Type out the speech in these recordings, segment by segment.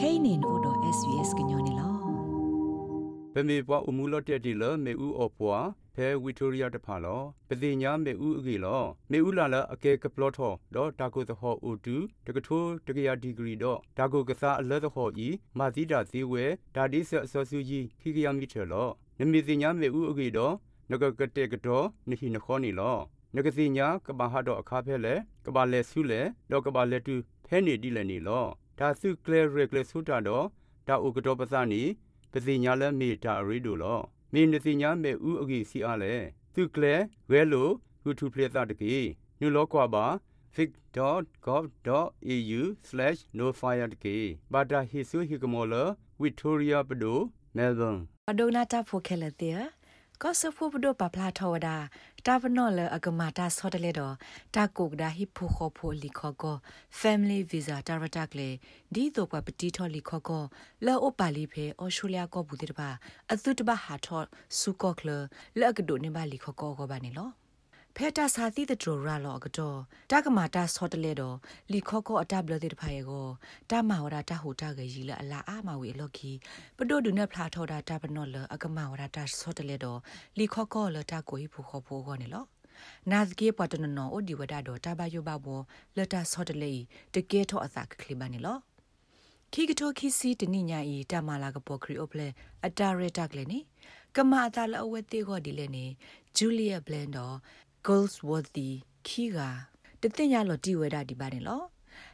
kainin odo svs gnyone lo ပမေပွားအမှုလော့တက်တီလမေဦးအော်ပွားဖဲဝီတိုရီယာတဖာလောပတိညာမေဦးအကေလောမေဦးလာလအကေကပလော့ထောဒေါ်တာကိုသဟောအိုတူတကထိုးတကရာဒီဂရီတော့ဒါကိုကစားအလက်သဟောဤမာသီတာသီဝဲဒါဒီဆအစောဆူကြီးခိကရမီချေလောနမီတိညာမေဦးအကေတော့နဂကတဲ့ကတော့နိဟိနခောနီလောနဂစီညာကဘာဟာတော့အခါဖဲလေကဘာလဲဆူလေတော့ကဘာလဲတူဖဲနေဒီလည်းနေလော ဒါစုကလေရကလေဆူတာတော့ဒါဥကတော့ပစနီပစီညာလဲမေတာရီဒိုလောမေနစီညာမေဥအဂီစီအားလဲသူကလေဝဲလိုဟူထူပလက်တာတကေညလောကွာပါ vic.gov.au/nofire တကေဘာတာဟီဆူဟီကမောလဝီတိုရီယာပဒိုမဲလ်ဘန် adona ta pho khele te ก็สพูบดปะพลาทวดาตาบนอเลอกมาตาสอดเลดอตากุกดาฮิพูขอโพลิขอก็ family visa ตารตักเลดีตัวปะปติทอลิขอก็เลอโอปาลีเพออสเตรเลียก็บุติตบาอตุตบาหาทอสุก็เคลเลอกะโดนิบาลิขอก็ก็บานี่ลอ ဖဲတာစာတိတကြရာလောကတော့တကမာတာဆော့တလေတော့လီခော့ခောအတပ်ဘလတဲ့ဖာယေကိုတမဝရတာဟိုတာကကြီးလအလာအာမဝေလော်ခီပဒိုဒုနေဖလာထောတာတပနော့လအကမဝရတာဆော့တလေတော့လီခော့ခောလတာကိုဟိဖူခောဖိုးကောနေလောနာဇကေပတနနောအိုဒီဝဒါတော့တဘယဘဘောလတာဆော့တလေတကဲထောအသာကခလီဘာနေလောခီကတိုခီစီတနိညာဤတမလာကပေါ်ခရီအိုပလေအတာရတက်လေနိကမာတာလအဝဲတေကိုဒီလေနိဂျူလီယာဘလန်တော့ Goldsworthy ခီကတသိညာလော်တီဝဲတာဒီပါတယ်လော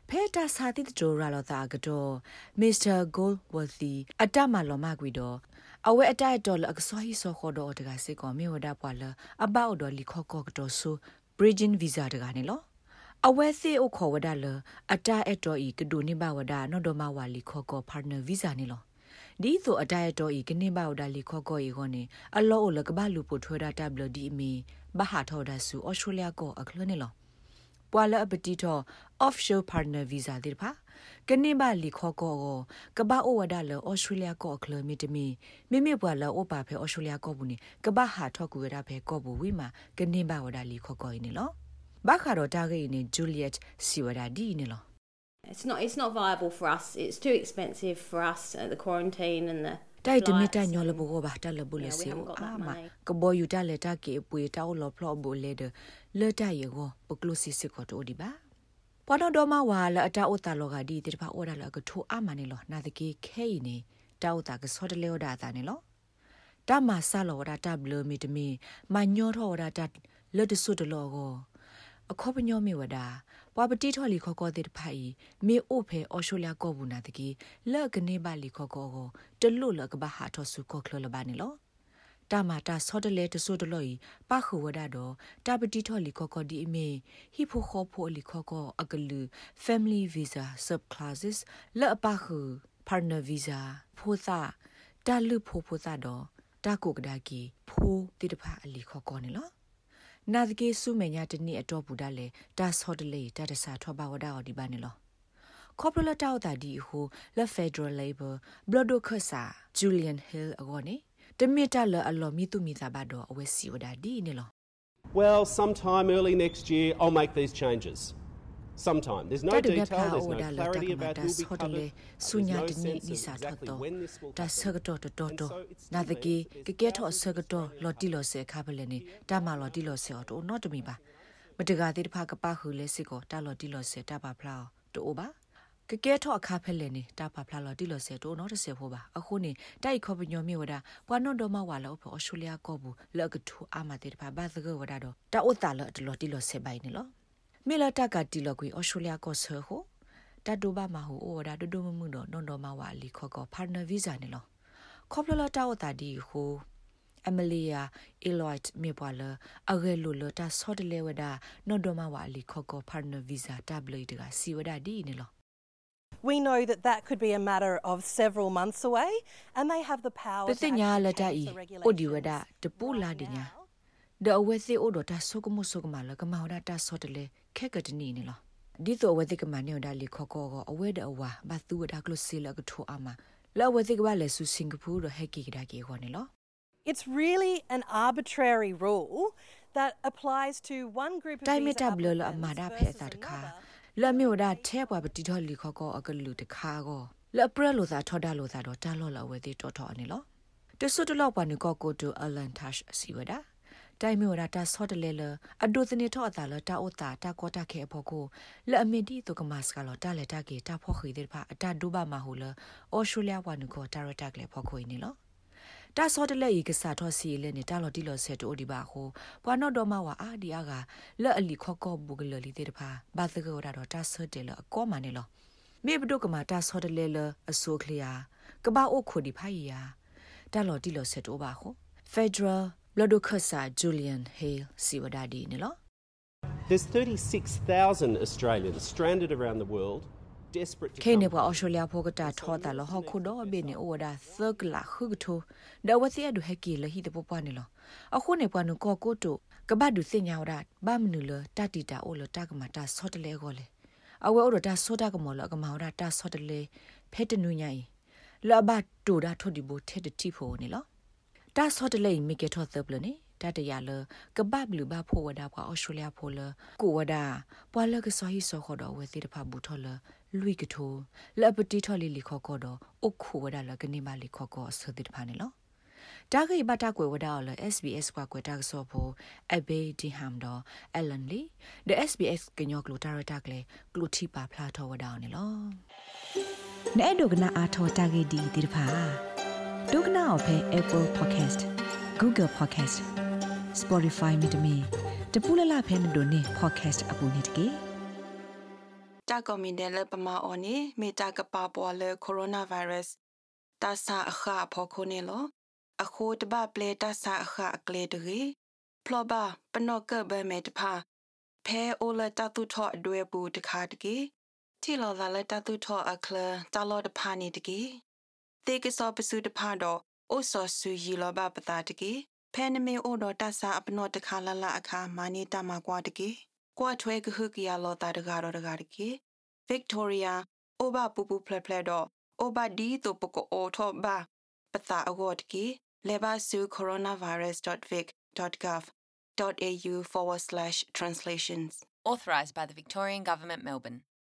ဖဲတာစာတိတိုရာလောသာကတော့ Mr. Goldworthy အတမလောမကွီတော့အဝဲအတိုက်တော်လအကစောဟီစောခေါ်တော့တကစေကောမြေဝဒပွာလအဘောက်တော်လီခော့ကော့တော့ဆူ bridging visa တကနေလောအဝဲစေအခေါ်ဝဒလအတိုက်တော်ဤကဒိုနိဘဝဒနော်ဒမဝါလီခော့ကော partner visa နေလော ဒီဆိုအတိုက်တော်ဤကနေဘဝဒလီခော့ကောဤခေါနေအလောအလကဘလူပိုထွေးတာတပ်လဒီမီဘဟာထောဒါဆူဩစတြေးလျကိုအခလနေလောပွာလအပတိတော့ offshore partner visa တိဖာကနေပါလီခေါ်ကောကိုကဘာအိုဝဒါလောဩစတြေးလျကိုအခလမီတမီမိမိပွာလောဩပါဖဲဩစတြေးလျကိုဘူးနေကဘာဟာထောက်ကူရတာဖဲကောဘူးဝိမာကနေပါဝဒါလီခေါ်ကောနေလောဘာခါတော့တာဂိနေ Juliet စီဝဒါဒီနေလော It's not it's not viable for us. It's too expensive for us at the quarantine and the တိုက်တမီတညောလဘောဘာတလဘူးလေစီအာမကဘောယူတလက်တကေပွေတောက်လောဖလောဘိုလေဒလေတယေကိုပကလုစီစစ်ကိုတိုဒီပါပနတော်မဝါလအတာဥတာလောကဒီတိဖာဩဒါလကထိုအာမနေလောနာတကေခဲနေတောက်တာကစောတလေဩဒါတာနေလောတမဆာလောဒါတဘလမီတမီမညောထောဒါတလတ်ဆုတလောကို အခေါပညောမေဝဒါပွာပတိထော်လီခေါကောတဲ့ဖိုင်မေအိုဖဲအော်ရှိုလျာကောဘူးနာတကြီးလက်ကနေပါလီခေါကောကိုတလွလကဘာဟာထောစုကောခလလဘာနေလောတာမာတာဆောတလေတဆိုတလို့ဤပခုဝဒတော့တာပတိထော်လီခေါကောဒီအမေဟီဖိုခေါဖိုလီခေါကောအကလူ family visa sub classes လက်အပခု partner visa ဖိုသာတာလူဖိုဖိုသာတော့တာကိုကဒါကီဖိုတိတဖာအလီခေါကောနေလော နာဒကေစုမေညာတနိအတော့ဘူးဒါလေဒါဆော့တလေဒါတဆာထောပါဝဒါအော်ဒီပါနေလောကော်ပိုရတောက်တာဒီဟိုလက်ဖက်ဒရယ်လေဘာဘလဒိုခဆာဂျူလီယန်ဟီလ်အကောနေတမီတာလအလောမီတူမီသာဘတော့အဝဲစီဝဒါဒီနေလော Well, sometime early next year, I'll make these changes. Sometime. There's no detail, there's no clarity about who will be covered. sunya There's no dini sense ni of sa exactly to when this will ta happen. sagato to to And to so it's na still de ki there. ke ke to sagato lo ti lo se kha bele ni ta ma lo ti lo se to no to mi ba မတကာတိတဖကပခုလဲစစ်ကိုတာလော်တီလော်စေတာပါဖလာတိုးပါကကဲထောအခါဖက်လဲနေတာပါဖလာလော်တီလော်စေတိုးနော်တစေဖို့ပါအခုနေတိုက်ခေါ်ပညောမြေဝဒပွားနော်တော်မဝါလောဖေအော်စတြေးလျကောဘူးလောက်ကထူအာမတေတဖဘာသကဝဒတော့တာဥတာလော်တလော်တီလော်စေပိုင်နေလော မေလာတကတီလော်ကွေအော်စတြေးလျကောဆေဟိုတတ်တိုဘာမဟိုအိုဝဒဒဒမမှုတော့နော်တော်မဝါလီခေါ်ကောပါတနာဗီဇာနေလောခေါပလလတာဥတာဒီဟိုအမလီယာအီလို့မြေပွာလအဂဲလိုလတာဆော့တလေဝဒနော်ဒမဝါလီခေါကောပါတနာဗီဇာတဘလီတကစီဝဒဒီနေလော We know that that could be a matter of several months away, and they have the power ပ to စညာလ actually တ change ဤ the အို ဒီဝဒ regulations တပူလာဒီညာ right now. ဒအဝဲစီအိုဒတာဆုကမှုဆုကမလကမောဒတာဆော့တလေခဲကတနီနေလောဒီတော့ဝဲတိကမနေဒါလီခေါကောအဝဲဒအဝါဘာသူဝဒကလစီလကထူအာမလောဝဲတိကဘာလေဆူစင်ကာပူရဟက်ကီကဒါကီခေါနေလော It's really an arbitrary rule that applies to one group of တိုင်မ visa တဘလလအ applicants မာဒဖဲ versus တာတခါ another. လမျိုးဒါထဲပွားပတိတော်လီခေါကောအကလူတခါကောလပရလိုသာထော်ဒါလိုသာတော့တာလော်လဝဲသေးတော်တော်အနေလောတဆွတ်တလောက်ပါနကောကိုတူအလန်တက်စီဝဒါ တိုင်မျိုးရာတာဆော့တလဲလအဒိုသနေထော့အတာလတာအိုတာတာကောတာခဲဖို့ကိုလအမီတီတုကမတ်စကလောတာလက်တာကေတာဖို့ခိတဲ့ဖာအတာဒူဘာမဟုလအော်စတြေးလျဝနကောတာရတာကလေဖို့ခွေနေလောတာစောတလက်ဤကစားထောစီလဲနေတာလော်တီလော်ဆက်တိုဒီပါဟိုဘွာနော့တော်မဝအာဒီယာကလက်အလီခော့ကော့ဘူကလလီတဲ့ဖာဘာသကောတာတော့တာဆော့တယ်လအကောမနေလောမေဘဒုကမာတာစောတလဲလအဆိုးကလျာကဘာအိုခိုဒီဖိုင်ယာတာလော်တီလော်ဆက်တိုပါဟို Federal Blodokosa Julian Hale Siwadadi နေလော There's 36,000 Australians stranded around the world ခေနေပွားအော်စတြေးလျဖိုကတာထောတာလဟခုဒိုဘေနေအိုဒါသကလာခုကထိုဒါဝစီအဒုဟကီလဟိတပပွားနေလောအခုနေပွားနကောကိုတိုကဘဒုစင်ညာဝဒဘာမနုလတတိတာအိုလတကမတာဆော့တလေကိုလေအဝဲအိုဒတာဆော့တာကမောလကမောဒါတာဆော့တလေဖဲတနုညိုင်လဘ တူဒါထိုဒီဘူထဲတတိဖိုနေလောတာဆော့တလေမိကေထောသပလနေတတရလကဘဘလူဘဖိုဝဒါပွားအော်စတြေးလျဖိုလကိုဝဒါပွာလကဆောဟီဆောခေါ်တော့ဝဲစီတဖဘူထောလလွိကထိုလပတိထော်လီလီခေါ်ကောတော့အခုဝဒါလကနေမလီခေါ်ကောဆဒစ်ဖာနေလောတာဂိဘတာကွယ်ဝဒါလ SBS ကွာကွယ်တာဆောဖို့အဘေဒီဟမ်တော့အလန်လီ the SBS ကညောကလိုတာရတာကလေကလူတီပါဖလာထောဝဒါနေလောနဲ့ဒုကနာအာထောတာဂိဒီဒီဖာ ဒုကနာအဖေ Apple Podcast Google Podcast Spotify မြေတမီတပူလလဖဲမတို့နေ podcast အပူနေတကေတာကွန်မင်တယ်လပမာအော်နေမေတာကပါပေါ်လေကိုရိုနာဗိုင်းရပ်စ်တာစာအခါဖောခိုနေလောအခုတပပလေတာစာအခါအကလေတရီဖလောဘာပနော့ကဘမဲတဖာဖဲအိုလတတုထော့အတွေ့ဘူးတခါတကေတီလောလာလတတုထော့အခလတာလောတဖာနေတကေ တေကစောပစုတဖာတော့အိုဆောဆူယီလောဘပတာတကေဖဲနမေအိုတော့တဆာအပနော့တခါလလအခါမာနီတမကွာတကေကွာထွဲကခုကရလောတာတကားတော့တကားတကေ Victoria အိုဘာပူပူဖလက်ဖလက်တော့အိုဘာဒီတိုပကိုအိုထောဘာပတာအဂေါ်တကေလေဘာဆူ coronavirus.vic.gov.au forward slash translations authorised by the Victorian Government Melbourne